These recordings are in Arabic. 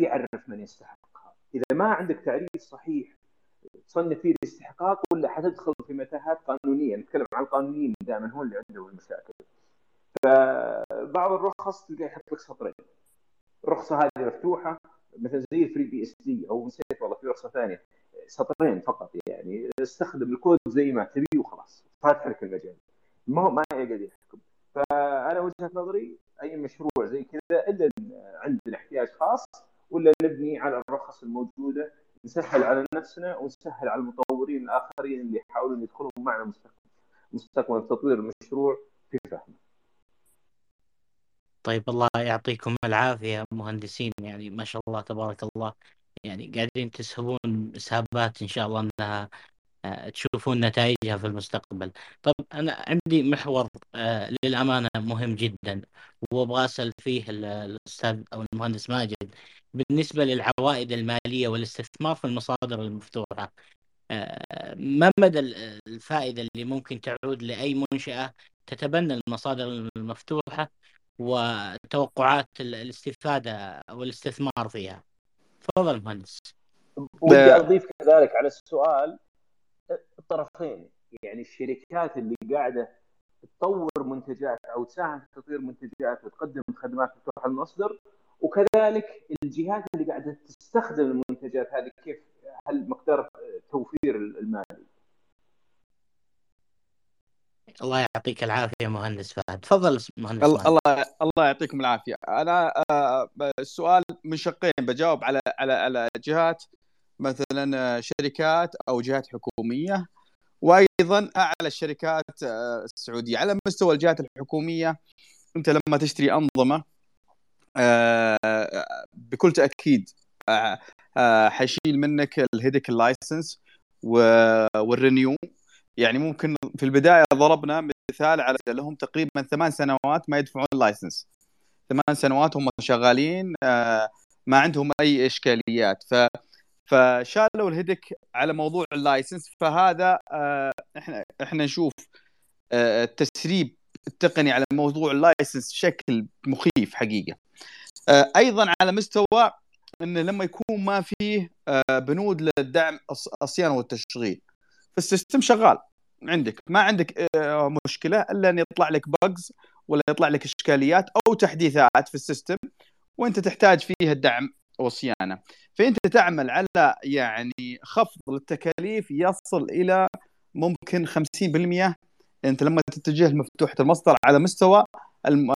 حد يعرف من يستحقها. إذا ما عندك تعريف صحيح تصنف فيه الاستحقاق ولا حتدخل في متاهات قانونية نتكلم عن القانونيين دائما هو اللي عندهم المشاكل. فبعض الرخص تلقى يحط لك سطرين. الرخصة هذه مفتوحة مثل زي ال FreeBSD أو نسيت والله في رخصة ثانية. سطرين فقط يعني. استخدم الكود زي ما تبي وخلاص. فاتح لك المجال. ما هو ما يقدر يحكم. فأنا وجهة نظري أي مشروع زي كذا إلا عندنا احتياج خاص ولا نبني على الرخص الموجودة نسهل على نفسنا ونسهل على المطورين الآخرين اللي يحاولون يدخلون معنا مستقبل مستقبل تطوير المشروع في فهمه. طيب الله يعطيكم العافية مهندسين يعني ما شاء الله تبارك الله يعني قاعدين تسهبون إسهابات إن شاء الله إنها تشوفون نتائجها في المستقبل. طب أنا عندي محور آه، للأمانة مهم جدا وأبغى أسأل فيه الأستاذ أو المهندس ماجد. بالنسبة للعوائد المالية والاستثمار في المصادر المفتوحة آه، ما مدى الفائدة اللي ممكن تعود لأي منشأة تتبنى المصادر المفتوحة وتوقعات الاستفادة أو الاستثمار فيها؟ تفضل مهندس. ودي أضيف كذلك على السؤال الطرفين. يعني الشركات اللي قاعدة تطور منتجات أو تساهم في تطوير منتجات وتقدم خدمات مفتوحه المصدر وكذلك الجهات اللي قاعدة تستخدم المنتجات هذه كيف هل مقدار التوفير المالي الله يعطيك العافية مهندس فهد. تفضل مهندس الله الله الله يعطيكم العافية. أنا آه، السؤال من شقين بجاوب على على على جهات مثلا شركات أو جهات حكومية. وأيضا على الشركات آه، السعودية. على مستوى الجهات الحكومية أنت لما تشتري أنظمة آه، بكل تأكيد آه، حيشيل منك ال headache ال license وال renew. يعني ممكن في البداية ضربنا مثال على لهم تقريبا ثمان سنوات ما يدفعون ال license. ثمان سنوات هم شغالين ما عندهم أي إشكاليات. ف فشالوا ال headache على موضوع ال license. فهذا آه، إحنا إحنا نشوف آه، التسريب التقني على موضوع ال license بشكل مخيف حقيقة. آه، أيضا على مستوى انه لما يكون ما فيه بنود للدعم الصيانة والتشغيل. فال system شغال. عندك ما عندك مشكلة إلا إن يطلع لك bugs ولا يطلع لك إشكاليات أو تحديثات في السيستم وأنت تحتاج فيها الدعم والصيانة. فأنت تعمل على يعني خفض التكاليف يصل إلى ممكن 50% أنت لما تتجه لمفتوحة المصدر على مستوى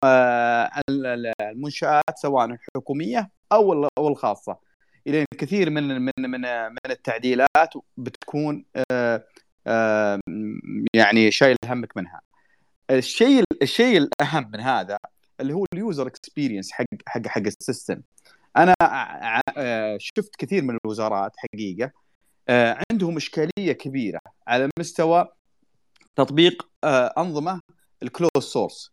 آه، المنشآت سواء الحكومية أو الخاصة. إلى كثير من من من من التعديلات بتكون آه، آه، يعني شايل همك منها. الشيء الشيء الأهم من هذا اللي هو ال user experience حق حق حق ال system. أنا آه، شفت كثير من الوزارات حقيقة آه، عندهم إشكالية كبيرة على مستوى تطبيق آه، أنظمة ال closed source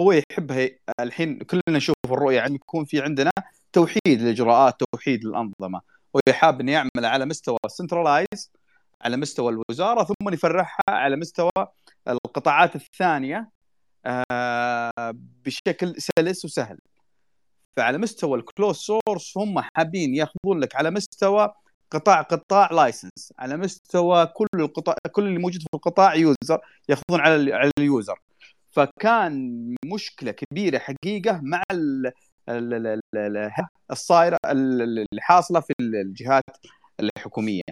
هو يحبها الحين كلنا نشوف الرؤية عن يكون في عندنا توحيد الاجراءات توحيد الأنظمة هو حاب إنه يعمل على مستوى centralized على مستوى الوزارة ثم يفرعها على مستوى القطاعات الثانية بشكل سلس وسهل. فعلى مستوى ال closed source هم حابين ياخذون لك على مستوى قطاع قطاع license على مستوى كل القطاع كل اللي موجود في القطاع user ياخذون على على ال user فكان مشكلة كبيرة حقيقة مع الصايرة اللي حاصلة في الجهات الحكومية.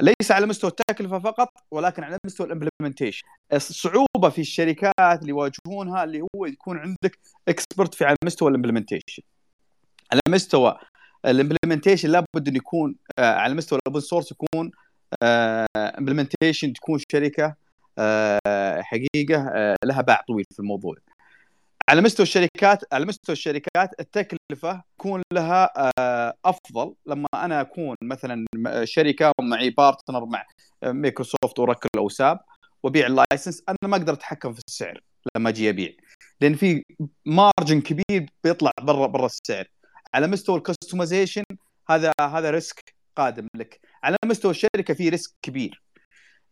ليس على مستوى التكلفة فقط ولكن على مستوى ال implementation الصعوبة في الشركات اللي يواجهونها اللي هو يكون عندك expert في على مستوى ال implementation على مستوى ال implementation لابد إنه يكون آه، على مستوى ال open source يكون implementation آه، تكون شركة آه، حقيقة لها باع طويل في الموضوع. على مستوى الشركات على مستوى الشركات التكلفة تكون لها أفضل. لما أنا أكون مثلا شركة ومعي partner مع Microsoft Oracle أو SAP وأبيع ال license أنا ما أقدر أتحكم في السعر لما أجي أبيع. لأن في margin كبير بيطلع برا برا السعر. على مستوى ال customization هذا هذا risk قادم لك. على مستوى الشركة في risk كبير.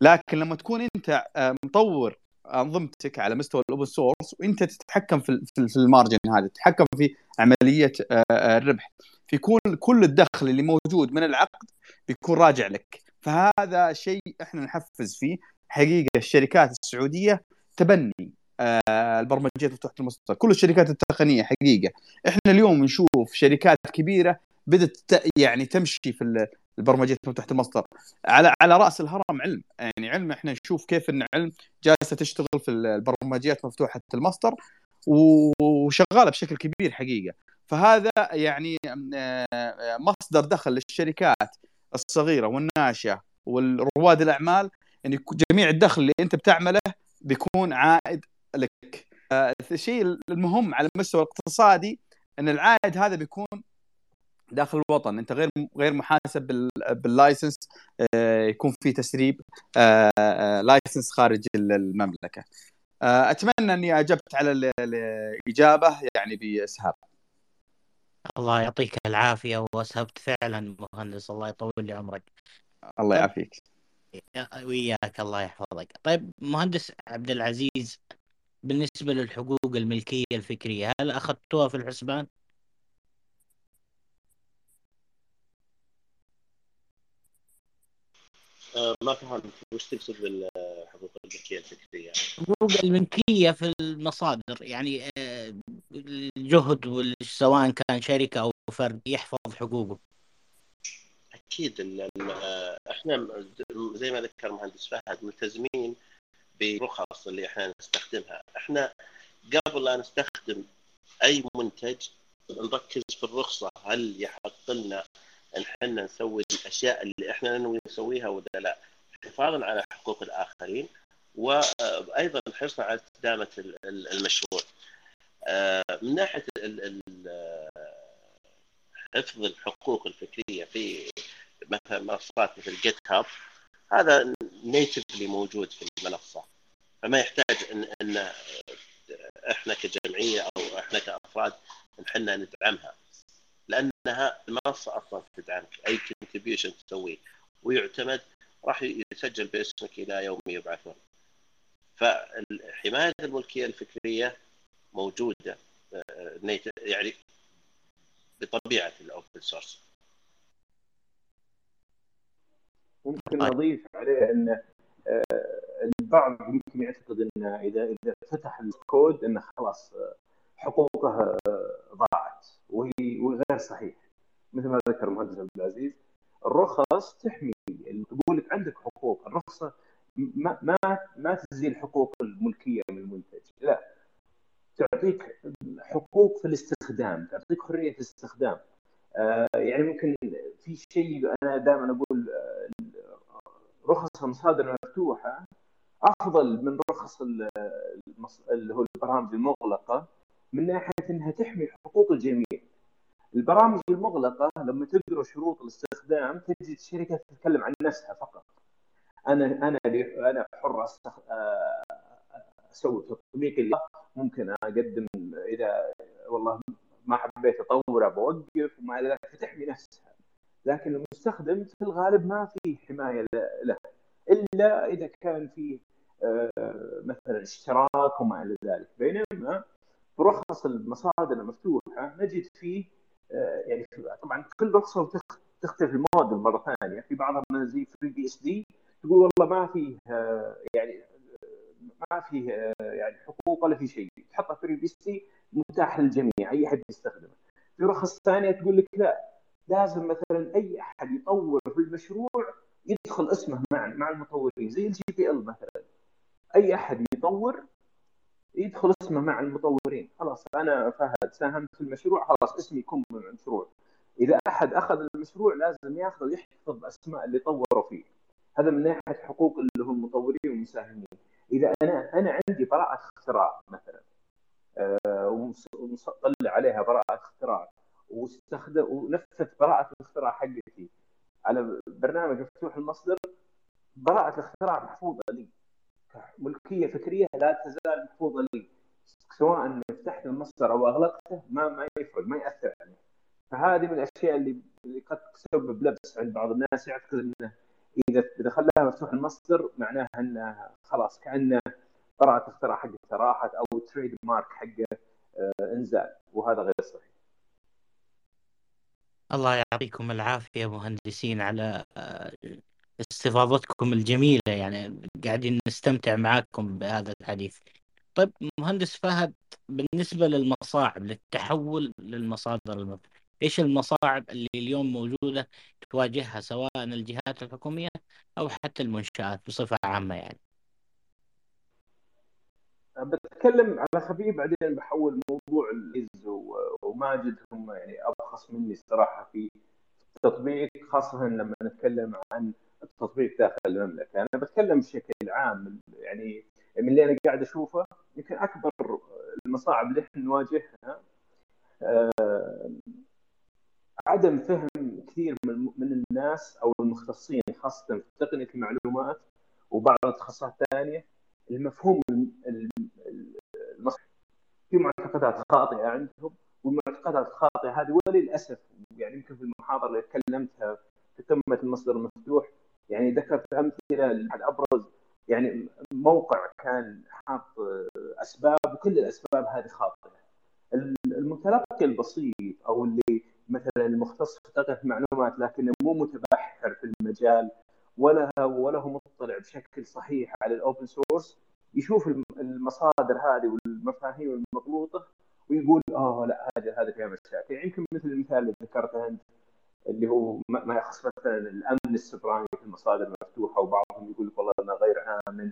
لكن لما تكون أنت آه، مطور أنظمتك على مستوى ال open source وأنت تتحكم في ال margin هذا تتحكم في عملية آه، الربح في كل الدخل اللي موجود من العقد بيكون راجع لك. فهذا شيء إحنا نحفز فيه. حقيقة الشركات السعودية تبني آه، البرمجيات مفتوحه المصدر كل الشركات التقنية حقيقة. إحنا اليوم نشوف شركات كبيرة بدأت يعني تمشي في البرمجيات مفتوحه المصدر على على رأس الهرم علم. يعني علم إحنا نشوف كيف إن علم جالسة تشتغل في البرمجيات مفتوحة المصدر وشغالة بشكل كبير حقيقة. فهذا يعني آه، مصدر دخل للشركات الصغيرة والناشئة والرواد الأعمال. يعني جميع الدخل اللي أنت بتعمله بيكون عائد لك. آه، الشيء المهم على المستوى الاقتصادي إن العائد هذا بيكون داخل الوطن. أنت غير غير محاسب بال license آه، يكون في تسريب license خارج المملكة. أتمنى أني أجبت على الإجابة يعني بإسهاب. الله يعطيك العافية وأسهبت فعلا مهندس. الله يطول لي عمرك. الله يعافيك. وياك. الله يحفظك. طيب مهندس عبد العزيز بالنسبة للحقوق الملكية الفكرية هل أخذتوها في الحسبان؟ آه، ما فهمت وش تقصد بالحقوق الملكية الفكرية؟ حقوق الملكية في المصادر يعني آه، الجهد سواء كان شركة أو فرد يحفظ حقوقه. أكيد إحنا زي ما ذكر المهندس فهد ملتزمين بالرخص اللي إحنا نستخدمها، إحنا قبل لا نستخدم أي منتج نركز في الرخصة. هل يحق لنا إن إحنا نسوي الأشياء اللي إحنا ننوي نسويها ولا لا؟ حفاظا على حقوق الآخرين وأيضا حرصا على استدامه المشروع. آه، من ناحية حفظ الحقوق الفكرية في مثلا منصات مثل جيت هاب هذا نيتفلي موجود في المنصة. فما يحتاج ان إن إحنا كجمعية أو إحنا كأفراد إحنا ندعمها. لأنها المنصة أصلا تدعمك. أي contribution تسويه. ويعتمد راح يسجل باسمك إلى يوم يبعثون. فحمايه الملكية الفكرية موجودة آه، يعني بطبيعة ال open source ممكن طيب. اضيف عليه أن آه، البعض يمكن يعتقد أن إذا إذا فتح الكود انه خلاص آه، حقوقه ضاعت وهي غير صحيح. مثل ما ذكر المهندس عبد العزيز الرخص تحمي. تقول لك عندك حقوق الرخصة ما ما ما تزيل حقوق الملكية من المنتج. لا. تعطيك حقوق في الاستخدام تعطيك حرية الاستخدام. آه يعني ممكن في شيء أنا دائما أقول آه رخص المصادر المفتوحه أفضل من رخص اللي هو البرامج المغلقة من ناحية إنها تحمي حقوق الجميع. البرامج المغلقة لما تقرا شروط الاستخدام تجد الشركة تتكلم عن نفسها فقط. أنا أنا أنا حر آه، أسوي تطبيق اللي ممكن أقدم إذا والله ما حبيت أطوره بوقف وما إلى ذلك فتحمي نفسها. لكن المستخدم في الغالب ما في حماية له إلا إذا كان فيه آه، مثلا اشتراك وما إلى ذلك. بينما برخص المصادر المفتوحة نجد فيه آه، يعني طبعا كل رخصة تختلف الموديل مرة ثانية. في بعضها زي FreeBSD تقول والله ما فيه آه، يعني ما فيه يعني حقوق ولا في شيء. تحطها FreeBSD متاح للجميع أي أحد يستخدمه. في رخص ثانية تقول لك لا لازم مثلا أي أحد يطور في المشروع يدخل اسمه مع مع المطورين زي الجي بي إل مثلا. أي أحد يطور يدخل اسمه مع المطورين. خلاص أنا فهد ساهمت في المشروع خلاص اسمي يكون من المشروع. إذا أحد أخذ المشروع لازم يأخذ يحفظ أسماء اللي طوروا فيه. هذا من ناحية حقوق اللي هم المطورين والمساهمين إذا أنا أنا عندي براءة اختراع مثلا أه ومطلع عليها براءة اختراع. واستخدم ونفذت براءة الاختراع حقتي. على برنامج مفتوح المصدر براءة الاختراع محفوظة لي. ملكيه فكرية لا تزال محفوظة لي. سواء فتحت المصدر أو أغلقته ما ما يفرق ما يأثر عليه. فهذه من الأشياء اللي اللي قد تسبب لبس عند بعض الناس يعتقد إنه إذا اذا خلاها مفتوح المصدر معناها إنه خلاص كأنه براءة اختراع حقه راحت أو تريد مارك حقه آه، انزال. وهذا غير صحيح. الله يعطيكم العافية مهندسين على آه، استفاضتكم الجميلة يعني قاعدين نستمتع معكم بهذا الحديث. طيب مهندس فهد بالنسبة للمصاعب للتحول للمصادر المفتوحة إيش المصاعب اللي اليوم موجودة تواجهها سواء الجهات الحكومية أو حتى المنشآت بصفة عامة يعني؟ بتكلم على خفيف بعدين بحول موضوع الإز وماجد هم يعني أبخص مني الصراحه في التطبيق خاصة لما نتكلم عن التطبيق داخل المملكة، أنا بتكلم بشكل عام يعني من اللي أنا قاعد أشوفه يمكن أكبر المصاعب اللي إحنا نواجهها آه، عدم فهم كثير من الناس أو المختصين خاصة في تقنية المعلومات وبعض التخصصات الثانية المفهوم المصري في معتقدات خاطئه عندهم والمعتقدات الخاطئة هذه وللأسف يعني يمكن في المحاضرة اللي تكلمتها في قمه المصدر المفتوح يعني ذكرت أمثلة أبرز يعني موقع كان حاط أسباب وكل الأسباب هذه خاطئة. المتلقي البسيط أو اللي مثلا المختص في تقنيه المعلومات لكنه مو متبحر في المجال ولا ولا هو مطلع بشكل صحيح على ال open source يشوف المصادر هذه والمفاهيم المغلوطة ويقول آه لا هذا هذا فيها مشاكل. يعني يمكن مثل المثال اللي ذكرته أنت اللي هو ما يخص مثلا الأمن السبراني في المصادر المفتوحة وبعضهم يقول لك والله انه غير آمن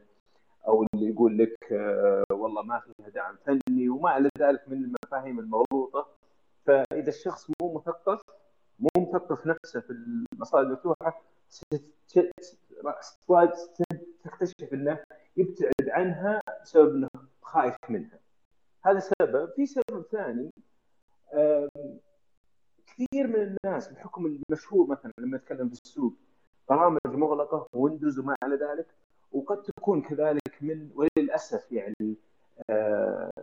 أو اللي يقول لك آه والله ما فيها دعم فني وما إلى ذلك من المفاهيم المغلوطة. فإذا الشخص مو مثقف مو مثقف نفسه في المصادر المفتوحة تكتشف إنه يبتعد عنها بسبب إنه خايف منها. هذا سبب. في سبب ثاني كثير من الناس بحكم المشهور مثلا لما نتكلم في السوق برامج مغلقة Windows وما إلى ذلك وقد تكون كذلك من وللأسف يعني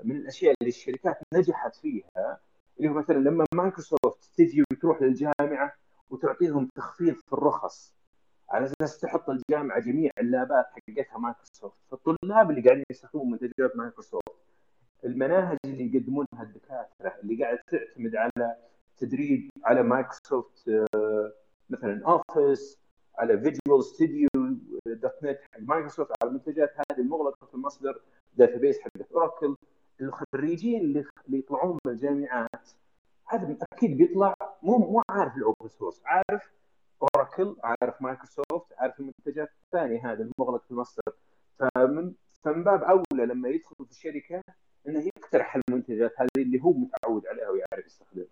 من الأشياء اللي الشركات نجحت فيها اللي هو مثلا لما مايكروسوفت تجي وتروح للجامعة وتعطيهم تخفيض في الرخص على أساس تحط الجامعة جميع اللابات حقتها مايكروسوفت فالطلاب اللي قاعدين يستخدمون منتجات مايكروسوفت المناهج اللي يقدمونها الدكاترة اللي قاعد تعتمد على تدريب على مايكروسوفت آه، مثلا Office على Visual Studio .NET حق مايكروسوفت على المنتجات هذه المغلقة في المصدر database حق اوراكل الخريجين اللي يطلعون من الجامعات هذا أكيد بيطلع مو مو عارف ال open source عارف اوراكل عارف مايكروسوفت عارف المنتجات الثانية هذه المغلقه في المصدر فمن فمن باب أولى لما يدخل في الشركة إنه يقترح المنتجات هذه اللي هو متعود عليها ويعرف يستخدمها.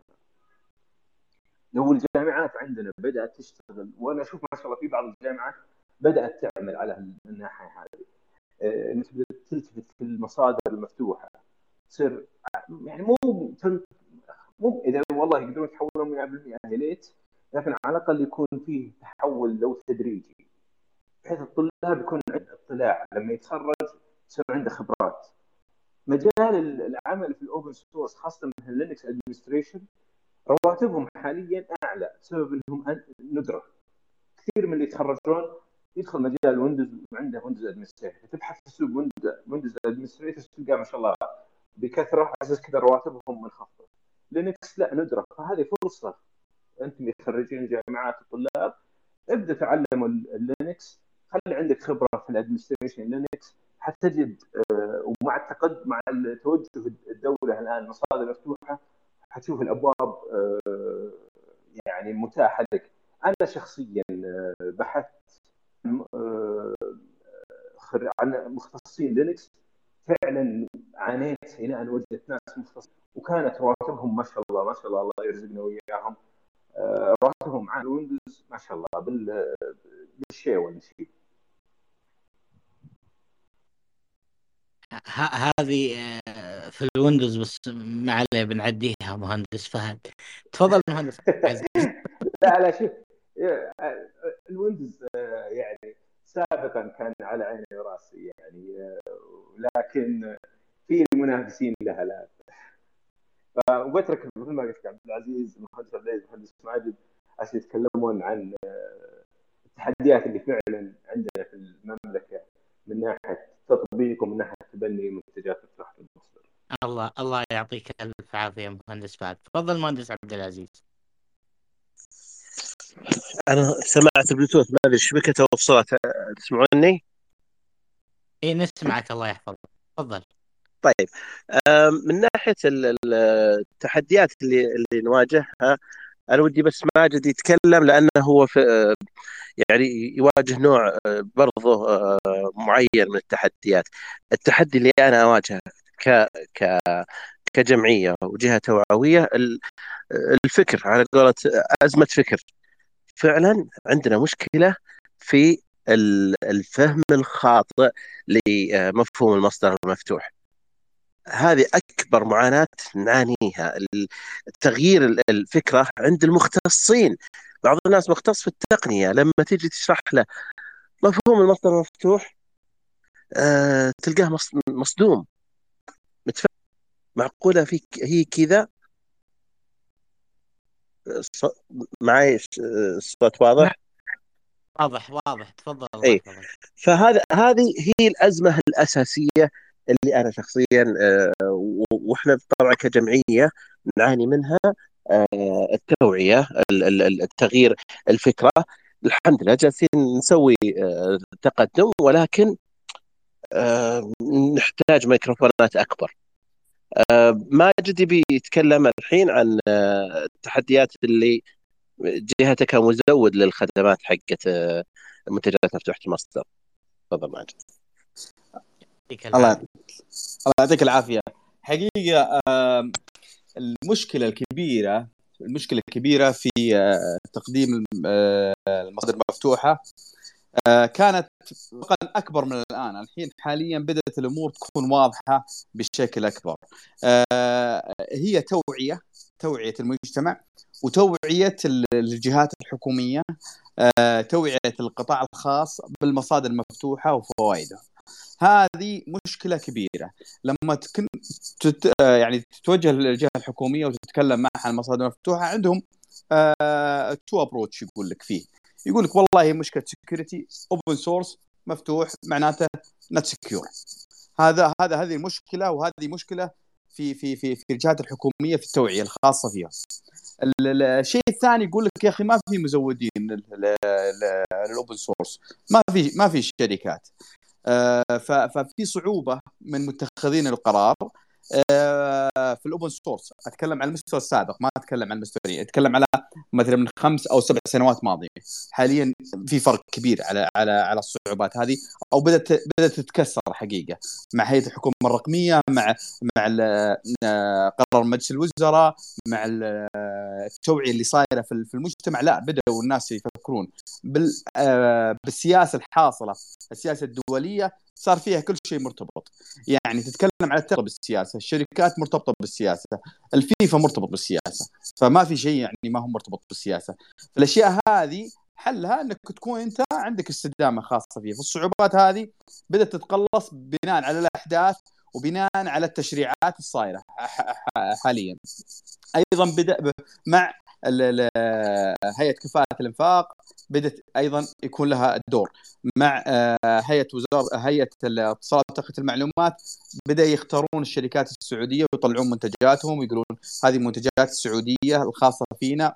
لو الجامعات عندنا بدأت تشتغل وأنا أشوف ما شاء الله في بعض الجامعات بدأت تعمل على الناحية هذه. آه، إنك تلتفت في المصادر المفتوحة تصير يعني مو مو إذا والله يقدرون يتحولون 100% يا ليت لكن على الأقل يكون فيه تحول لو تدريجي بحيث الطلاب يكون عنده اطلاع. لما يتخرج يصير عنده خبرات. مجال العمل في ال open source خاصة مثل Linux administration رواتبهم حاليا أعلى بسبب إنهم ندرة. كثير من اللي يتخرجون يدخل مجال Windows وعنده Windows administrator تبحث في السوق Windows administrator تلقى ما شاء الله بكثرة على أساس كذا رواتبهم منخفضة. Linux لا ندرة. فهذه فرصة أنتم خريجين جامعات الطلاب ابدأ تعلموا ال Linux. خلي عندك خبرة في ال administration Linux. حتجد آه، ومع التقدم مع توجه الدولة الآن المصادر مفتوحة حتشوف الأبواب آه، يعني متاحة لك. أنا شخصيا آه، بحثت عن مختصين Linux. فعلا عانيت إلى ان وجدت ناس مختصين وكانت رواتبهم ما شاء الله ما شاء الله الله يرزقنا وياهم رواتبهم عن Windows ما شاء الله بالشيء والنشيد هذه آه، في ال Windows بس ما عليه بنعديها مهندس فهد. تفضل مهندس. لا لا شوف ال Windows آه، يعني سابقا كان على عيني وراسي يعني لكن في المنافسين لها لا وبترك مثل ما قلت عبد العزيز المهندس عبد العزيز المهندس ماجد عشان يتكلمون عن آه، التحديات اللي فعلا عندنا في المملكة من ناحية تطبيق ومن ناحية تبني منتجات مفتوحة المصدر. الله الله يعطيك ألف عافية مهندس فهد، تفضل مهندس عبد العزيز. أنا سمعت بلوتوث ما أدري شبكته وصلت تسمعوني؟ اي نسمعك الله يحفظك تفضل طيب من ناحية التحديات اللي اللي نواجهها أنا ودي بس ماجد يتكلم لأنه هو في يعني يواجه نوع برضه معين من التحديات. التحدي اللي أنا أواجهه ك ك كجمعية وجهة توعوية الفكر على قولة أزمة فكر. فعلا عندنا مشكلة في الفهم الخاطئ لمفهوم المصدر المفتوح. هذه أكبر معاناة نعانيها تغيير الفكرة عند المختصين. بعض الناس مختص في التقنية لما تيجي تشرح له مفهوم المصدر المفتوح أه تلقاه مصدوم. متفهم؟ معقولة في هي كذا؟ معي الصوت واضح؟ واضح واضح تفضل اي فهذا هذه هي الأزمة الأساسية اللي أنا شخصيا آه، وإحنا طبعا كجمعية نعاني منها آه، التوعية التغيير الفكرة. الحمد لله جالسين نسوي آه، تقدم ولكن نحتاج ميكروفونات أكبر. ماجد يبي يتكلم الحين عن التحديات اللي جهته كمزود للخدمات حقت منتجات مفتوحة المصدر تفضل ماجد الله الله يعطيك العافية. حقيقة المشكلة الكبيرة المشكلة الكبيرة في آه، تقديم آه، المصادر المفتوحه آه، كانت أكبر من الآن. الحين حاليا بدأت الأمور تكون واضحة بشكل أكبر. هي توعية توعية المجتمع وتوعية الجهات الحكومية توعية القطاع الخاص بالمصادر المفتوحة وفوائدها. هذه مشكلة كبيرة. لما تكن تت... يعني تتوجه للجهة الحكومية وتتكلم معها عن المصادر المفتوحة عندهم آه... to approach يقول لك فيه. يقول لك والله مشكلة security open source مفتوح معناته not secure هذا هذا هذه المشكلة وهذه مشكلة في في في في الجهات الحكومية في التوعية الخاصة فيها. الشيء الثاني يقول لك يا أخي ما في مزودين لل open source ما في ما في شركات. آه، ففي صعوبة من متخذين القرار. آه، في ال open source أتكلم عن المستوى السابق ما أتكلم عن المستوى أتكلم على مثلا من خمس أو سبع سنوات ماضية. حاليا في فرق كبير على على على الصعوبات هذه أو بدات بدأت تتكسر حقيقة. مع هيئة الحكومة الرقمية مع مع آه، قرار مجلس الوزراء مع التوعية اللي صايرة في المجتمع. لا بدأوا الناس يفكرون. بالسياسة الحاصلة السياسة الدولية صار فيها كل شيء مرتبط. يعني تتكلم على التربيه بالسياسة الشركات مرتبطة بالسياسة الفيفا مرتبط بالسياسة فما في شيء يعني ما هو مرتبط بالسياسة. فالأشياء هذه حلها إنك تكون أنت عندك استدامة خاصة فيها. فالصعوبات هذه بدأت تتقلص بناء على الأحداث وبناء على التشريعات الصايرة حاليا. أيضا بدأ مع هيئة كفاءة الإنفاق بدأت أيضا يكون لها الدور مع آه، هيئة وزارة هيئة الاتصالات وتقنيه المعلومات بدأ يختارون الشركات السعودية ويطلعون منتجاتهم ويقولون هذه المنتجات السعودية الخاصة فينا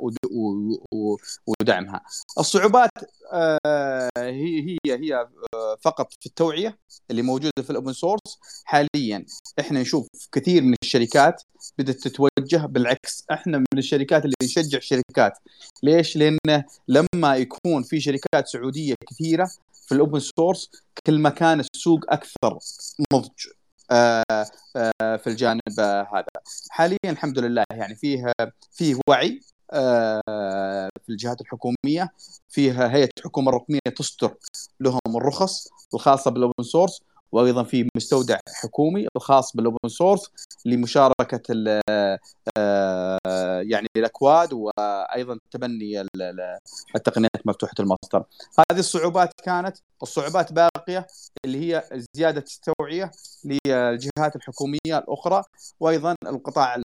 ودعمها. الصعوبات آه، هي هي هي آه، فقط في التوعية اللي موجودة في ال open source حاليا إحنا نشوف كثير من الشركات بدأت تتوجه بالعكس إحنا من الشركات اللي نشجع شركات ليش؟ لأن لما يكون في شركات سعودية كثيرة في ال open source كل ما كان السوق أكثر نضج آه، آه، في الجانب هذا. حاليا الحمد لله يعني فيه فيه وعي آه، في الجهات الحكومية فيها هيئة الحكومة الرقمية تصدر لهم الرخص الخاصة بال open source وأيضا في مستودع حكومي الخاص بال open source لمشاركة آه، يعني الأكواد وأيضا تبني التقنيات مفتوحة المصدر. هذه الصعوبات كانت الصعوبات باقية اللي هي زياده التوعية للجهات الحكومية الأخرى وأيضا القطاع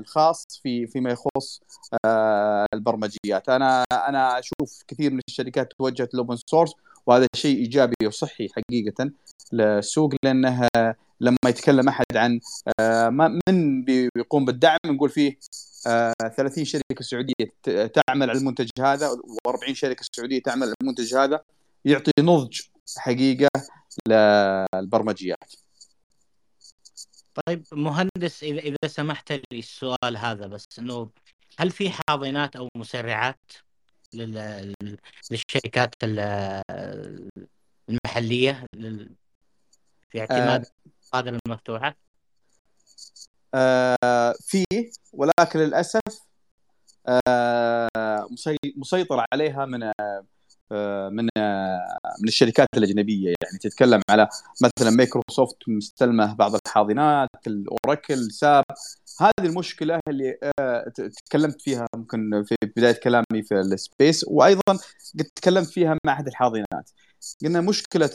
الخاص في فيما يخص آه، البرمجيات. أنا أنا أشوف كثير من الشركات توجهت لل open source وهذا شيء إيجابي وصحي حقيقة للسوق لأنه لما يتكلم أحد عن آه، من بيقوم بالدعم نقول فيه 30 شركة سعودية تعمل على المنتج هذا و40 شركة سعودية تعمل على المنتج هذا يعطي نضج حقيقة للبرمجيات. طيب مهندس إذا سمحت لي السؤال هذا بس إنه هل في حاضنات أو مسرعات للشركات المحلية في اعتماد المصادر آه المفتوحة؟ آه في ولكن للأسف آه مسيطر عليها من آه، من آه، من الشركات الأجنبية يعني تتكلم على مثلا مايكروسوفت مستلمة بعض الحاضنات ال Oracle SAP هذه المشكلة اللي آه، تكلمت فيها ممكن في بداية كلامي في ال Space وأيضا قد تكلمت فيها مع أحد الحاضنات. قلنا مشكلة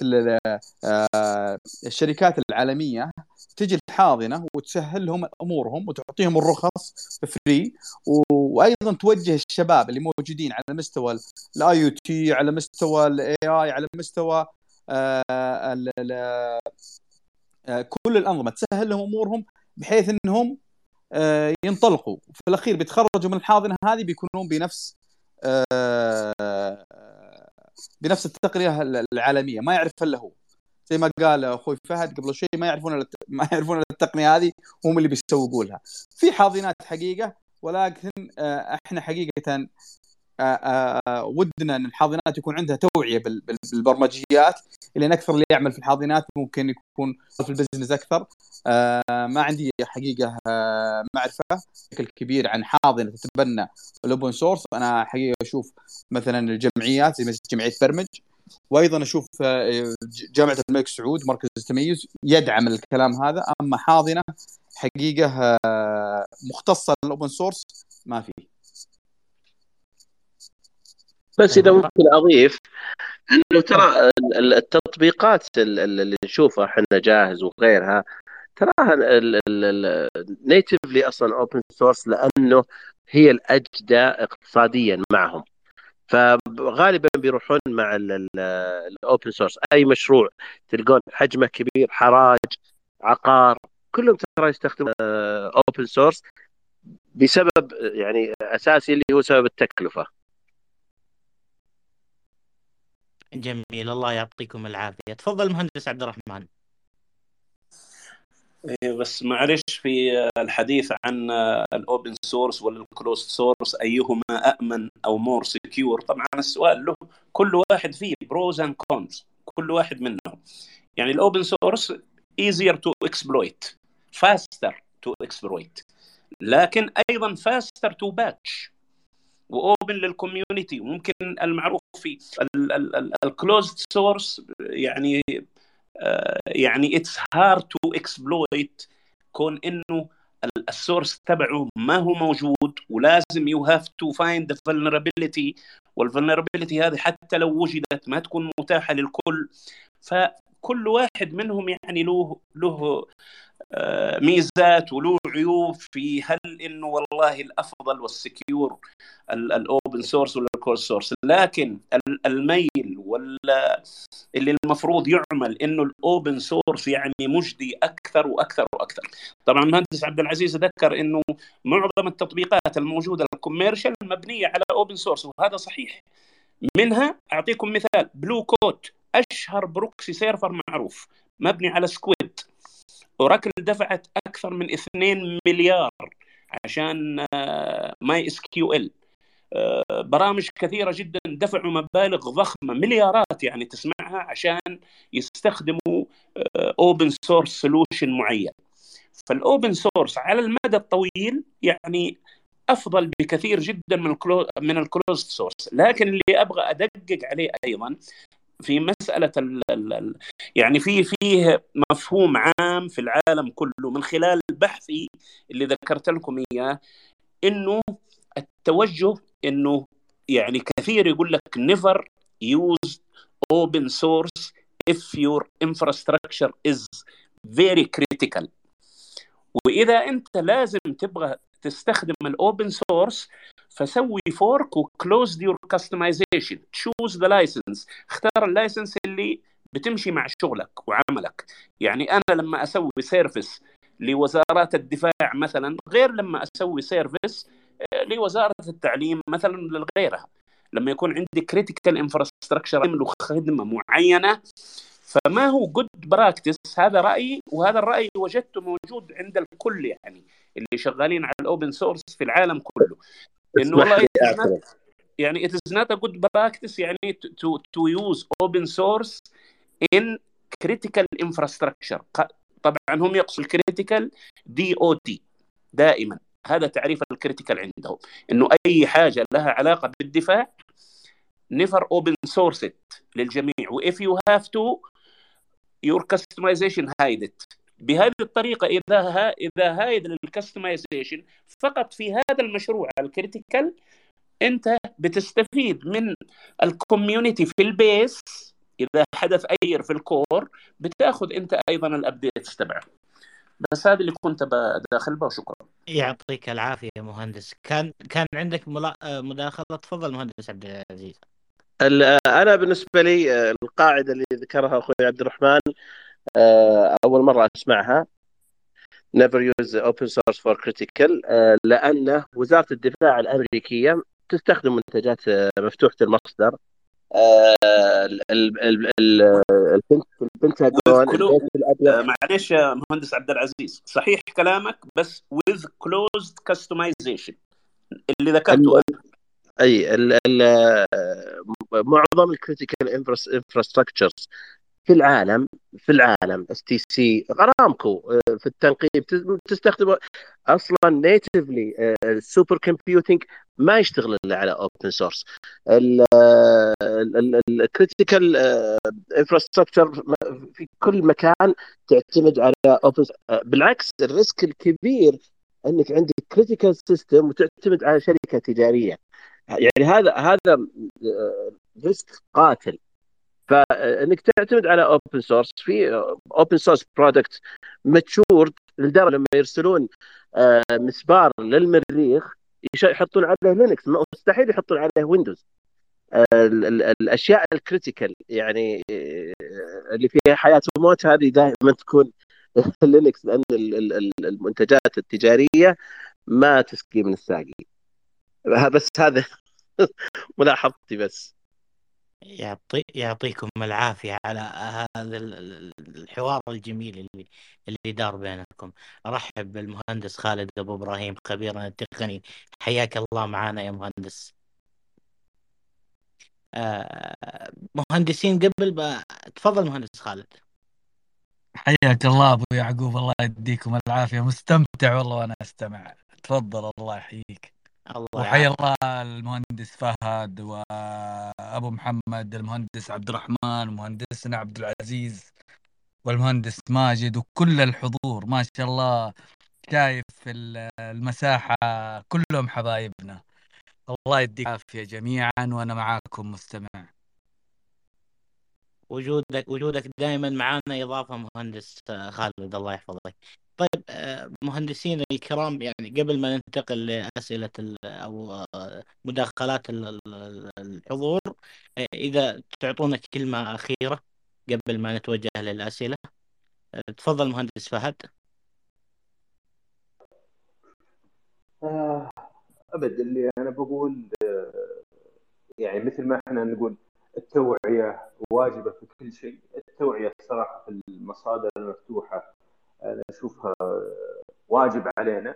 الشركات العالمية تجي الحاضنة وتسهل لهم أمورهم وتعطيهم الرخص free وأيضا توجه الشباب اللي موجودين على مستوى ال IoT على مستوى ال AI على مستوى آه، آه، كل الأنظمة تسهل لهم أمورهم بحيث إنهم آه، ينطلقوا. في الأخير بيتخرجوا من الحاضنة هذه بيكونون بنفس بنفس التقنيه العالمية. ما يعرف إلا هو. زي ما قال أخوي فهد قبل شوي ما يعرفون ما يعرفون التقنية هذه هم اللي بيسوقوا لها. في حاضنات حقيقة ولكن آه، إحنا حقيقة آه، آه، ودنا إن الحاضنات يكون عندها توعية بالبرمجيات لأن أكثر اللي يعمل في الحاضنات ممكن يكون في البزنس أكثر. ما عندي حقيقة معرفة بشكل كبير عن حاضنة تتبنى ال open source أنا حقيقة أشوف مثلا الجمعيات زي مثل جمعية برمج وأيضا أشوف آه، جامعة الملك سعود مركز التميز يدعم الكلام هذا. أما حاضنة حقيقة آه، مختصة لل open source ما في. بس إذا ممكن اضيف انه ترى التطبيقات اللي نشوفها إحنا جاهز وغيرها تراها natively أصلا open source لأنه هي الأجدى اقتصاديا معهم. فغالبا بيروحون مع ال open source أي مشروع تلقون حجمه كبير حراج عقار كلهم ترى يستخدمون open آه، source بسبب يعني أساسي اللي هو سبب التكلفة. جميل الله يعطيكم العافية. تفضل مهندس عبد الرحمن. إيه، بس معلش في الحديث عن ال open source ولا ال closed source أيهما امن أو more secure طبعا السؤال له كل واحد فيه pros and cons كل واحد منهم. يعني ال open source easier to exploit faster to exploit. لكن أيضا faster to patch. و open لل community وممكن المعروف في ال closed source يعني آه، يعني it's hard to exploit كون إنه ال source تبعه ما هو موجود ولازم you have to find the وال vulnerability هذه حتى لو وجدت ما تكون متاحة للكل. فكل واحد منهم يعني له له آه، ميزات وله عيوب في هل إنه والله الأفضل وال secure ال open source ولا ال closed source لكن الميل ولا اللي المفروض يعمل إنه ال open source يعني مجدي أكثر وأكثر وأكثر. طبعا المهندس عبد العزيز ذكر إنه معظم التطبيقات الموجودة ال commercial مبنية على open source وهذا صحيح. منها أعطيكم مثال Blue Coat أشهر proxy server معروف مبني على Squid. Oracle دفعت أكثر من 2 مليار عشان MySQL برامج كثيرة جدا دفعوا مبالغ ضخمة مليارات يعني تسمعها عشان يستخدموا open source solution معين. فال open source على المدى الطويل يعني أفضل بكثير جدا من من ال closed source لكن اللي أبغى أدقق عليه أيضا في مسألة ال ال يعني في فيه مفهوم عام في العالم كله من خلال بحثي اللي ذكرت لكم إياه إنه التوجه إنه يعني كثير يقول لك never use open source if your infrastructure is very critical. وإذا أنت لازم تبغى تستخدم ال open source فسوي fork و close your customization choose the license اختار ال license اللي بتمشي مع شغلك وعملك. يعني أنا لما أسوي service لوزارات الدفاع مثلا غير لما أسوي service آه، لوزارة التعليم مثلا لغيرها. لما يكون عندي critical infrastructure خدمة معينة فما هو good practice هذا رأيي وهذا الرأي وجدته موجود عند الكل يعني اللي شغالين على ال open source في العالم كله. انه والله يعني it is not a good practice يعني to, to use open source in critical infrastructure. طبعا هم يقصدوا ال critical DOD دائما. هذا تعريف ال critical عندهم. إنه أي حاجة لها علاقة بالدفاع never open source للجميع. و if you have to your customization hide بهذه الطريقة إذا ها إذا hide لل customization فقط في هذا المشروع ال critical أنت بتستفيد من ال community في ال base. إذا حدث error في ال core بتأخذ أنت أيضا ال updates تبعه بس هذا اللي كنت بداخل به. وشكرا يعطيك العافية مهندس. كان كان عندك مداخلة؟ تفضل مهندس عبد العزيز. أنا بالنسبة لي القاعدة اللي ذكرها أخوي عبد الرحمن آه، أول مرة أسمعها. Never use open source for critical آه، لأن وزارة الدفاع الأمريكية تستخدم منتجات آه، مفتوحة المصدر. البنتاجون معلش يا مهندس عبد العزيز صحيح كلامك بس with closed customization. اللي ذكرته أي ال ال معظم ال critical infrastructures في العالم في العالم STC ارامكو في التنقيب تستخدم أصلا natively ال supercomputing ما يشتغل إلا على open source ال critical infrastructure في كل مكان تعتمد على open بالعكس ال risk الكبير إنك عندك critical system وتعتمد على شركة تجارية. يعني هذا هذا risk قاتل. فإنك تعتمد على open source في open source product matured لدرجة لما يرسلون آه، مسبار للمريخ يحطون عليه Linux مستحيل يحطون عليه Windows الأشياء ال critical يعني آه، اللي فيها حياة وموت هذه دائما تكون Linux لأن المنتجات التجارية ما تسقي من الساقي. بس هذا ملاحظتي بس. يعطي يعطيكم العافية على هذا الحوار الجميل اللي اللي دار بينكم. أرحب بالمهندس خالد أبو إبراهيم خبيرنا التقني. حياك الله معنا يا مهندس. آه، مهندسين قبل تفضل مهندس خالد. حياك الله أبو يعقوب الله يديكم العافية. مستمتع والله وأنا أستمع. تفضل الله يحييك. الله وحيا الله المهندس فهد وأبو محمد المهندس عبد الرحمن ومهندسنا عبد العزيز والمهندس ماجد وكل الحضور. ما شاء الله شايف في المساحة كلهم حبايبنا. الله يديك العافية جميعا وأنا معاكم مستمع. وجودك وجودك دائما معنا إضافة مهندس خالد الله يحفظك. طيب آه، مهندسين الكرام يعني قبل ما ننتقل لأسئلة أو مداخلات الحضور آه، إذا تعطونا كلمة أخيرة قبل ما نتوجه للأسئلة. آه، تفضل مهندس فهد. أبد اللي أنا بقول يعني مثل ما إحنا نقول التوعية واجبة في كل شيء. التوعية الصراحة في المصادر المفتوحة أنا أشوفها واجب علينا.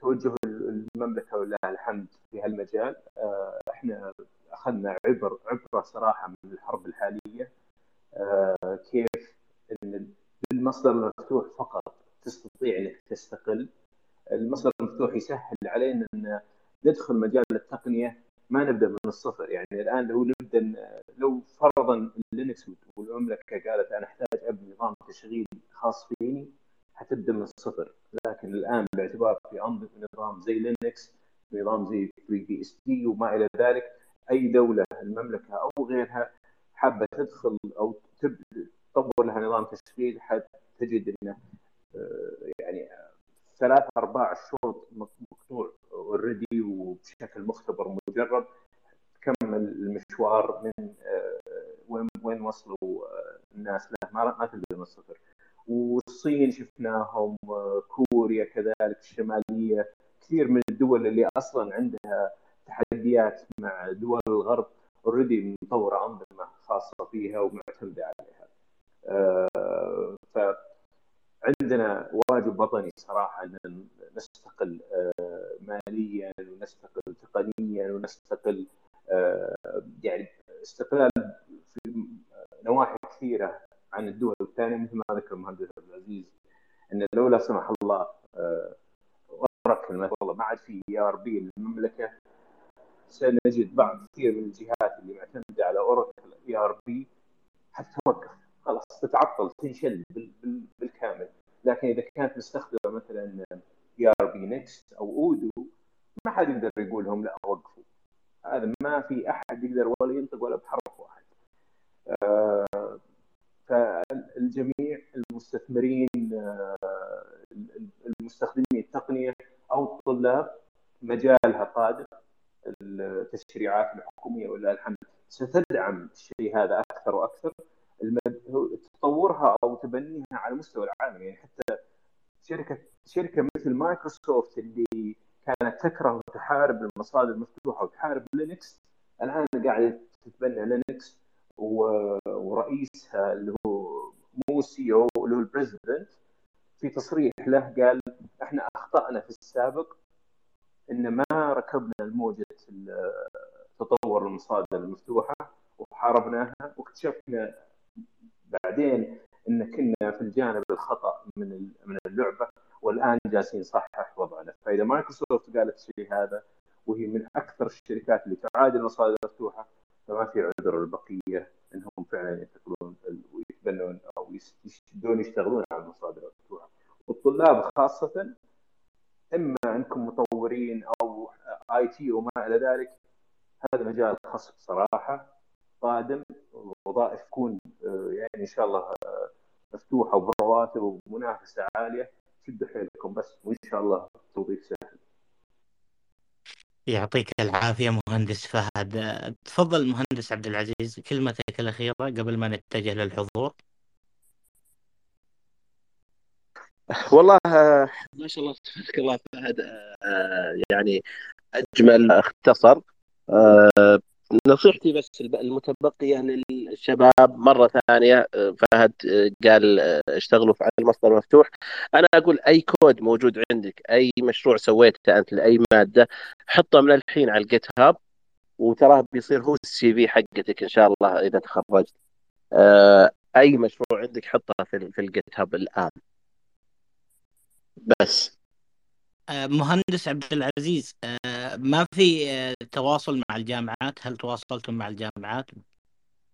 توجه المملكة ولله الحمد في هالمجال. آه، إحنا أخذنا عبر عبرة صراحة من الحرب الحالية. آه، كيف إن بالمصدر المفتوح فقط تستطيع إنك تستقل المصدر المفتوح يسهل علينا إن ندخل مجال التقنية ما نبدأ من الصفر. يعني الآن لو نبدأ لو فرضا Linux والمملكه قالت أنا أحتاج أبني نظام تشغيل خاص فيني حتبدأ من الصفر. لكن الآن باعتبار في انظمه نظام زي Linux نظام زي FreeBSD وما إلى ذلك أي دولة المملكة أو غيرها حابة تدخل أو تطور لها نظام تشغيل حتجد إنه آه، يعني ثلاث أرباع الشوط مقطوع already وبشكل مختبر مجرب كمل المشوار من آه، وين وين وصلوا آه، الناس له ما ما تقدر من الصفر والصين شفناهم كوريا كذلك الشمالية كثير من الدول اللي أصلا عندها تحديات مع دول الغرب اوريدي مطورة أنظمة خاصة فيها ومعتمدة عليها. آه، فعندنا واجب وطني صراحة أن نستقل آه، ماليا ونستقل تقنيا ونستقل آه، يعني استقلال في نواحي كثيرة عن الدول الثانية مثل ما ذكر المهندس عبد العزيز أن لو لا سمح الله Oracle مثلا ما عاد في ERP للمملكه سنجد بعض كثير من الجهات اللي معتمدة على Oracle ERP حتتوقف خلاص تتعطل تنشل بالكامل. لكن إذا كانت مستخدمة مثلا ERPNext أو Odoo ما حد يقدر يقول لهم لا وقفوا. هذا ما في أحد يقدر ولا ينطق ولا بحرف واحد. آه فالجميع المستثمرين آه المستخدمين التقنية أو الطلاب مجالها قادم التشريعات الحكومية ولله الحمد ستدعم الشيء هذا أكثر وأكثر. تبنيها على مستوى العالم. يعني حتى شركه شركة مثل مايكروسوفت اللي كانت تكره وتحارب المصادر المفتوحة وتحارب Linux الآن قاعدة تتبنى Linux ورئيسها اللي هو مو CEO اللي هو ال president في تصريح له قال إحنا أخطأنا في السابق إن ما ركبنا الموجة تطور المصادر المفتوحة وحاربناها واكتشفنا بعدين إن كنا في الجانب الخطأ من من اللعبة والآن جالسين نصحح وضعنا. فإذا مايكروسوفت قالت الشيء هذا وهي من أكثر الشركات اللي تعادي المصادر المفتوحه فما في عذر البقيه إنهم فعلا ينتقلون ويتبنون أو يشدون يشتغلون على المصادر المفتوحة. والطلاب خاصة إما أنكم مطورين أو IT وما إلى ذلك هذا مجال خاص صراحة قادم وظائف تكون آه، يعني إن شاء الله آه، مفتوحة وبرواتب ومنافسة عالية شدوا حيلكم بس وإن شاء الله التوظيف سهل. يعطيك العافية مهندس فهد. تفضل مهندس عبد العزيز كلمتك الأخيرة قبل ما نتجه للحضور. والله ما شاء الله تبارك الله فهد. يعني أجمل اختصر نصيحتي بس المتبقية للشباب مرة ثانية فهد قال اشتغلوا على المصدر مفتوح. أنا أقول أي كود موجود عندك أي مشروع سويته أنت لأي مادة حطه من الحين على ال GitHub وتراه بيصير هو ال CV حقتك إن شاء الله إذا تخرجت. أي مشروع عندك حطه في ال GitHub الآن. بس. آه، مهندس عبد العزيز آه، ما في آه، تواصل مع الجامعات؟ هل تواصلتم مع الجامعات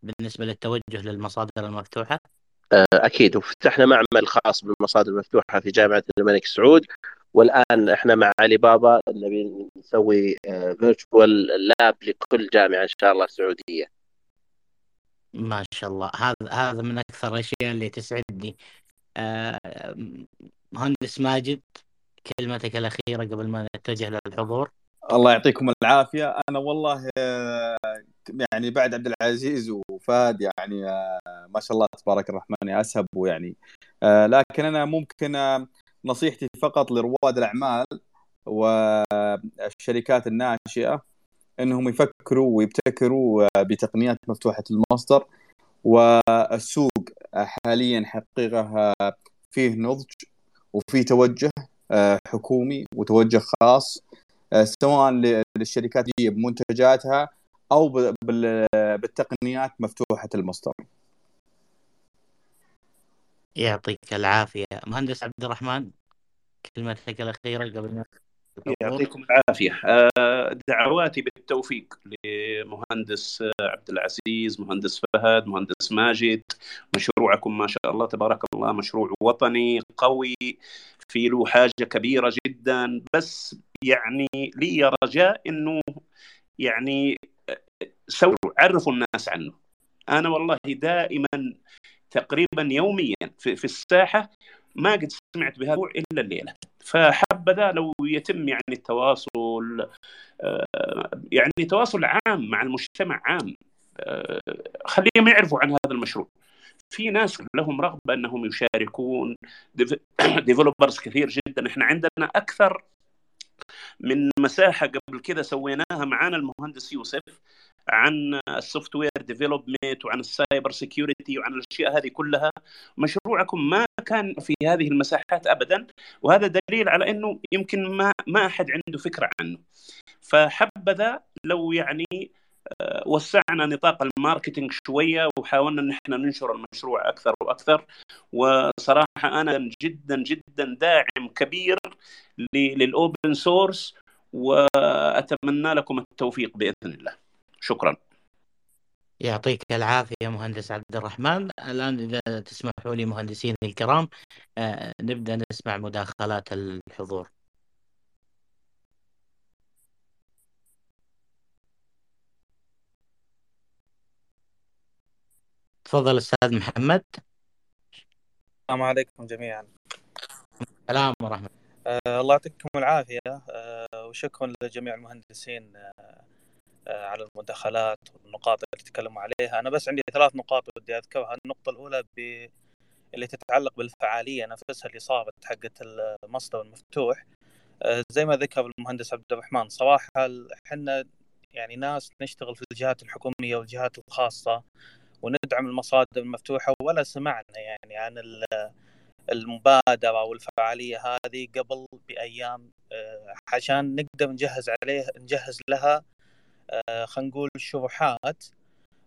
بالنسبة للتوجه للمصادر المفتوحة؟ أكيد. وفتحنا معمل خاص بالمصادر المفتوحة في جامعة الملك سعود. والآن إحنا مع علي بابا نبي نسوي فيرتشوال لاب لكل جامعة إن شاء الله سعودية. ما شاء الله. هذا هذا من أكثر الأشياء اللي تسعدني. مهندس ماجد كلمتك الأخيرة قبل ما نتجه للحضور. الله يعطيكم العافية. أنا والله يعني بعد عبد العزيز وفهد يعني ما شاء الله تبارك الرحمن أسهب ويعني لكن أنا ممكن نصيحتي فقط لرواد الأعمال والشركات الناشئة إنهم يفكروا ويبتكروا بتقنيات مفتوحة المصدر والسوق حاليا حقيقة فيه نضج وفي توجه. آه، حكومي وتوجه خاص آه، سواء للشركات بمنتجاتها أو بالتقنيات مفتوحة المصدر. يعطيك العافية مهندس عبد الرحمن كلمتك الأخيرة قبل يعطيكم العافية. آه، دعواتي بالتوفيق لمهندس عبد العزيز مهندس فهد مهندس ماجد. مشروعكم ما شاء الله تبارك الله مشروع وطني قوي في له حاجة كبيرة جدا. بس يعني لي رجاء إنه يعني سووا عرفوا الناس عنه. أنا والله دائما تقريبا يوميا في, في الساحة ما قد سمعت بهذا إلا الليلة. فحبذا لو يتم يعني التواصل آه، يعني تواصل عام مع المجتمع عام آه، خليهم يعرفوا عن هذا المشروع. في ناس لهم رغبة أنهم يشاركون developers كثير جدا. إحنا عندنا أكثر من مساحة قبل كده سويناها معانا المهندس يوسف. عن ال software development وعن ال cyber security وعن الأشياء هذه كلها مشروعكم ما كان في هذه المساحات ابدا وهذا دليل على إنه يمكن ما ما أحد عنده فكرة عنه. فحبذا لو يعني آه، وسعنا نطاق ال marketing شوية وحاولنا ان إحنا ننشر المشروع أكثر وأكثر. وصراحة أنا جدا جدا داعم كبير لل open source وأتمنى لكم التوفيق بإذن الله. شكرا. يعطيك العافية مهندس عبد الرحمن. الآن إذا تسمحوا لي مهندسين الكرام آه، نبدأ نسمع مداخلات الحضور. تفضل أستاذ محمد. السلام عليكم جميعا. السلام ورحمة الله. الله يعطيكم العافية. آه، وشكرا لجميع المهندسين. آه، آه، على المداخلات والنقاط اللي تكلموا عليها. أنا بس عندي ثلاث نقاط ودي أذكرها. النقطة الأولى ب... اللي تتعلق بالفعالية نفسها اللي صارت حقت المصدر المفتوح. آه، زي ما ذكر المهندس عبد الرحمن صراحة إحنا يعني ناس نشتغل في الجهات الحكومية والجهات الخاصة وندعم المصادر المفتوحة ولا سمعنا يعني عن المبادرة والفعالية هذه قبل بأيام آه، عشان نقدر نجهز عليه نجهز لها آه، خلينا نقول شروحات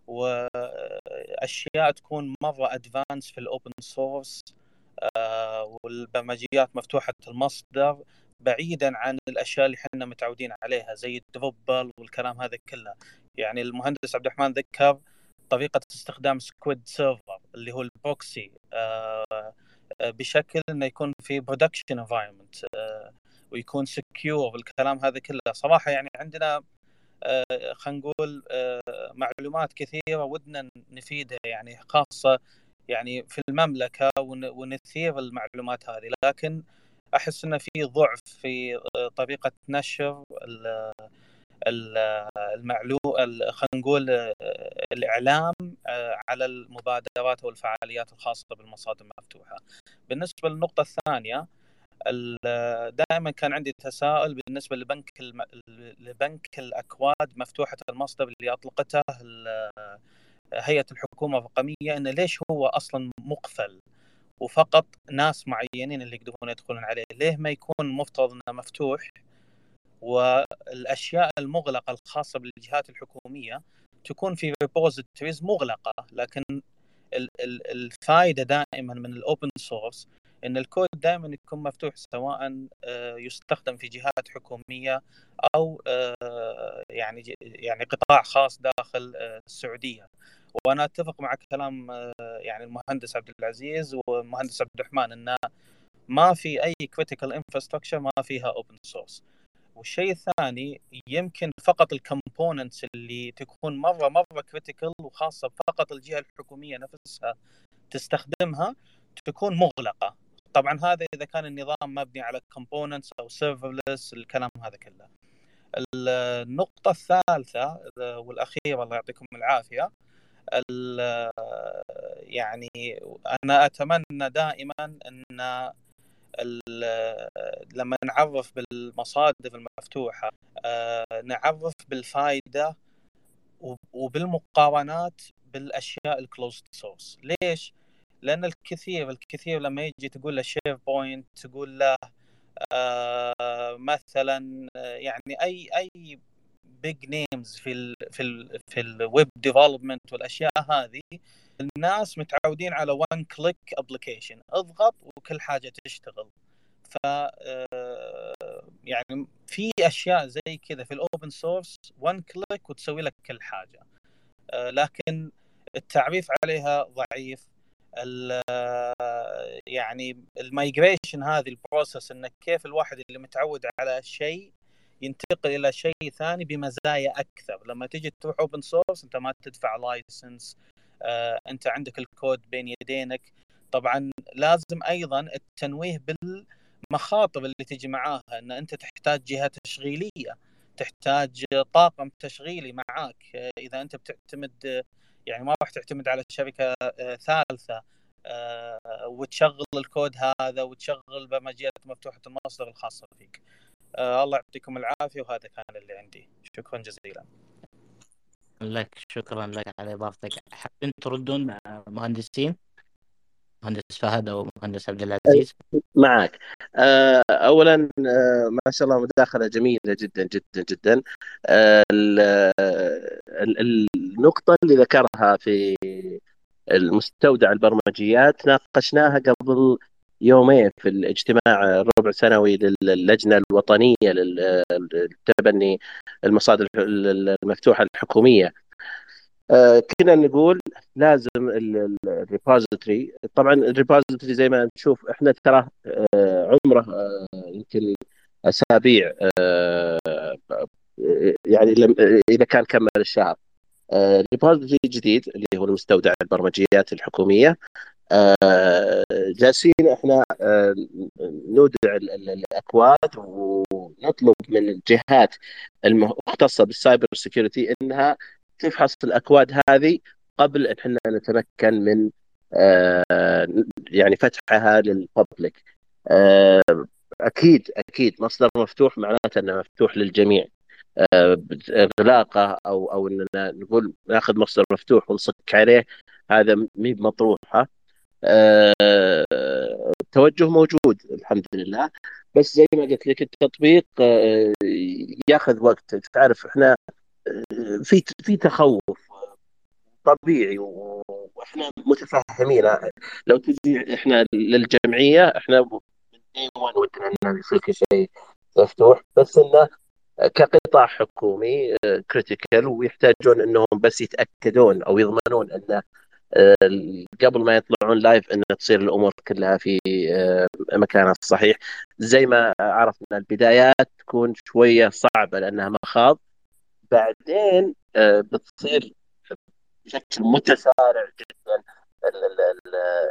وأشياء تكون مرة advanced في ال open source آه، والبرمجيات مفتوحة المصدر بعيدا عن الأشياء اللي إحنا متعودين عليها زي ال Drupal والكلام هذا كله. يعني المهندس عبد الرحمن ذكر طريقة استخدام Squid server اللي هو ال proxy آه، بشكل إنه يكون في production environment ويكون secure والكلام هذا كله. صراحة يعني عندنا آه، خلينا نقول آه، معلومات كثيرة ودنا نفيدها يعني خاصة يعني في المملكة ونثير المعلومات هذه لكن أحس ان في ضعف في آه، طريقة نشر المعلوم خلينا نقول الإعلام على المبادرات والفعاليات الخاصة بالمصادر المفتوحة. بالنسبة للنقطة الثانية دائما كان عندي تساؤل بالنسبة لبنك الم... لبنك الأكواد مفتوحة المصدر اللي أطلقته هيئة الحكومة الرقمية انه ليش هو أصلا مقفل وفقط ناس معينين اللي يقدرون يدخلون عليه؟ ليه ما يكون مفترض إنه مفتوح والأشياء المغلقة الخاصة بالجهات الحكومية تكون في repositories مغلقة لكن الفائده دائما من ال open source إن الكود دائما يكون مفتوح سواء آه، يستخدم في جهات حكومية أو آه، يعني يعني قطاع خاص داخل آه، السعودية. وأنا أتفق مع كلام يعني المهندس عبد العزيز والمهندس عبد الرحمن ان ما في أي critical infrastructure ما فيها open source والشيء الثاني يمكن فقط ال components اللي تكون مرة مرة critical وخاصة فقط الجهة الحكومية نفسها تستخدمها تكون مغلقة. طبعا هذا إذا كان النظام مبني على components أو serverless الكلام هذا كله النقطة الثالثة والأخيرة الله يعطيكم العافية يعني أنا أتمنى دائما أن لما نعرف بالمصادر المفتوحة نعرف بالفائدة وبالمقارنات بالأشياء ال closed source ليش؟ لأن الكثير الكثير لما يجي تقول له SharePoint تقول له آه مثلا يعني اي أي big names في ال في ال في ال web development والأشياء هذه الناس متعودين على one click application اضغط وكل حاجة تشتغل. ف آه، يعني في أشياء زي كذا في ال open source one click وتسوي لك كل حاجة. آه، لكن التعريف عليها ضعيف. يعني ال migration هذه ال process انك كيف الواحد اللي متعود على شيء ينتقل إلى شيء ثاني بمزايا أكثر. لما تيجي تروح open source أنت ما تدفع license آه، أنت عندك الكود بين يدينك. طبعا لازم أيضا التنويه المخاطر اللي تجي معاها إن أنت تحتاج جهة تشغيلية. تحتاج طاقم تشغيلي معاك إذا أنت بتعتمد يعني ما راح تعتمد على شركة ثالثة وتشغل الكود هذا وتشغل برمجيات مفتوحة المصدر الخاصة فيك. الله يعطيكم العافية وهذا كان اللي عندي شكرا جزيلا. لك شكرا لك على إضافتك حابين تردون مهندسين؟ مهندس فهد أو مهندس عبد العزيز. معك. آه، اولا آه، ما شاء الله مداخلة جميلة جدا جدا جدا. آه، النقطة اللي ذكرها في المستودع البرمجيات ناقشناها قبل يومين في الاجتماع الربع سنوي للجنة الوطنية لتبني المصادر المفتوحة الحكومية. كنا نقول لازم ال repository طبعا ال repository زي ما نشوف إحنا ترى آه، عمره آه، يمكن أسابيع يعني إذا كان كمل الشهر. ال repository جديد اللي هو المستودع البرمجيات الحكومية. جالسين إحنا نودع الأكواد ونطلب من الجهات المختصة بال cyber security إنها تفحص الأكواد هذه قبل إن إحنا نتمكن من آه، يعني فتحها للببليك. آه، أكيد أكيد مصدر مفتوح معناته إنه مفتوح للجميع. آه، اغلاقه أو أو اننا نقول ناخذ مصدر مفتوح ونصك عليه هذا مي مطروحه التوجه موجود الحمد لله. بس زي ما قلت لك التطبيق ياخذ وقت. تعرف إحنا في في تخوف طبيعي وإحنا متفهمين لو تجي إحنا للجمعية إحنا من اي 1 ودنا انه يصير في شيء مفتوح. بس انه كقطاع حكومي critical ويحتاجون إنهم بس يتأكدون أو يضمنون انه قبل ما يطلعون live إن تصير الأمور كلها في مكانها الصحيح. زي ما عرفنا البدايات تكون شوية صعبة لأنها مخاض. بعدين آه، بتصير بشكل متسارع جدا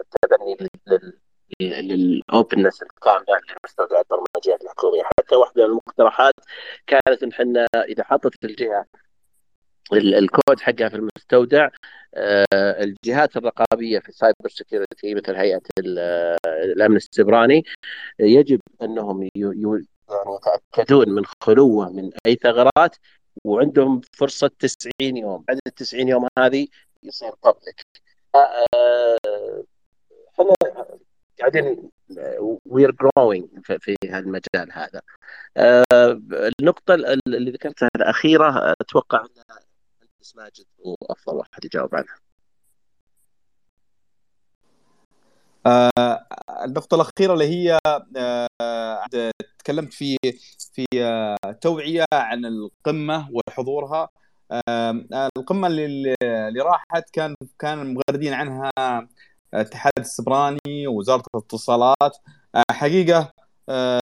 التبني لل openness الكامله لمستودع البرمجيات الحكومية. حتى واحدة من المقترحات كانت إن إحنا إذا حطت الجهة الكود حقها في المستودع آه، الجهات الرقابية في ال cyber security مثل هيئة الأمن السيبراني يجب إنهم يعني يتاكدون من خلوة من أي ثغرات وعندهم فرصة 90 يوم. بعد ال 90 يوم هذه يصير public إحنا قاعدين we're growing في المجال هذا. آه، النقطة اللي ذكرتها الأخيرة أتوقع إن ماجد هو أفضل واحد يجاوب عنها. آه النقطة الأخيرة اللي هي آه تكلمت في في آه توعية عن القمة وحضورها. آه القمة اللي, اللي راحت كان كان مغردين عنها الاتحاد السبراني ووزارة الاتصالات. آه حقيقة آه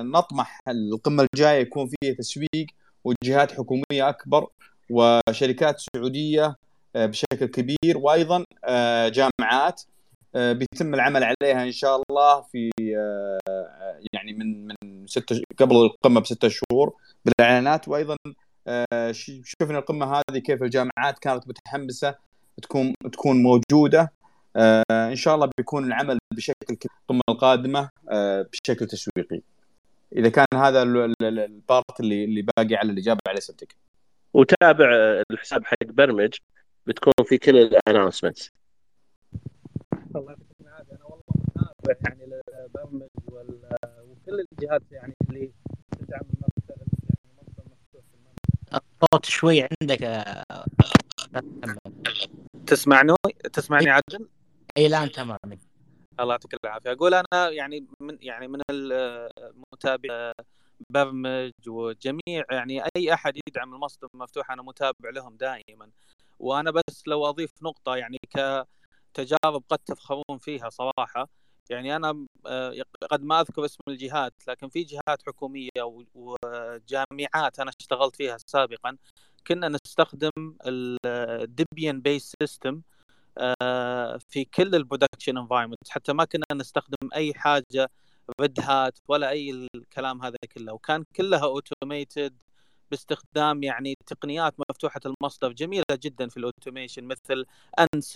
نطمح القمة الجاية يكون فيها تسويق وجهات حكومية أكبر وشركات سعودية آه، بشكل كبير. وأيضا آه، جامعات. آه، بيتم العمل عليها إن شاء الله في آه، يعني من من ستة قبل القمة بستة شهور بالإعلانات. وأيضا آه، شفنا القمة هذه كيف الجامعات كانت متحمسة تكون تكون موجودة. إن شاء الله بيكون العمل بشكل القمة القادمة بشكل تسويقي. إذا كان هذا البارت اللي اللي باقي على الإجابة على اسئلتك وتابع الحساب حق برمج بتكون في كل الانونسمنتس الله يعطيكم العافيه أنا والله متابع يعني البرمج وكل الجهات يعني اللي تدعم المكتب يعني مكتب مفتوح الصوت شوي عندك تسمعني؟ تسمعني عدل؟ اي الان تمام الله يعطيك العافية. أقول أنا يعني من يعني من المتابع برمج وجميع يعني أي أحد يدعم المصدر المفتوح أنا متابع لهم دائما. وأنا بس لو أضيف نقطة يعني ك تجارب قد تفخرون فيها صراحة. يعني أنا آه، قد ما أذكر اسم الجهات لكن في جهات حكومية وجامعات أنا اشتغلت فيها سابقا كنا نستخدم ال Debian based system في كل ال production environment حتى ما كنا نستخدم أي حاجة Red Hat ولا أي الكلام هذا كله. وكان كلها automated باستخدام يعني تقنيات مفتوحة المصدر. جميلة جدا في ال automation مثل Ansible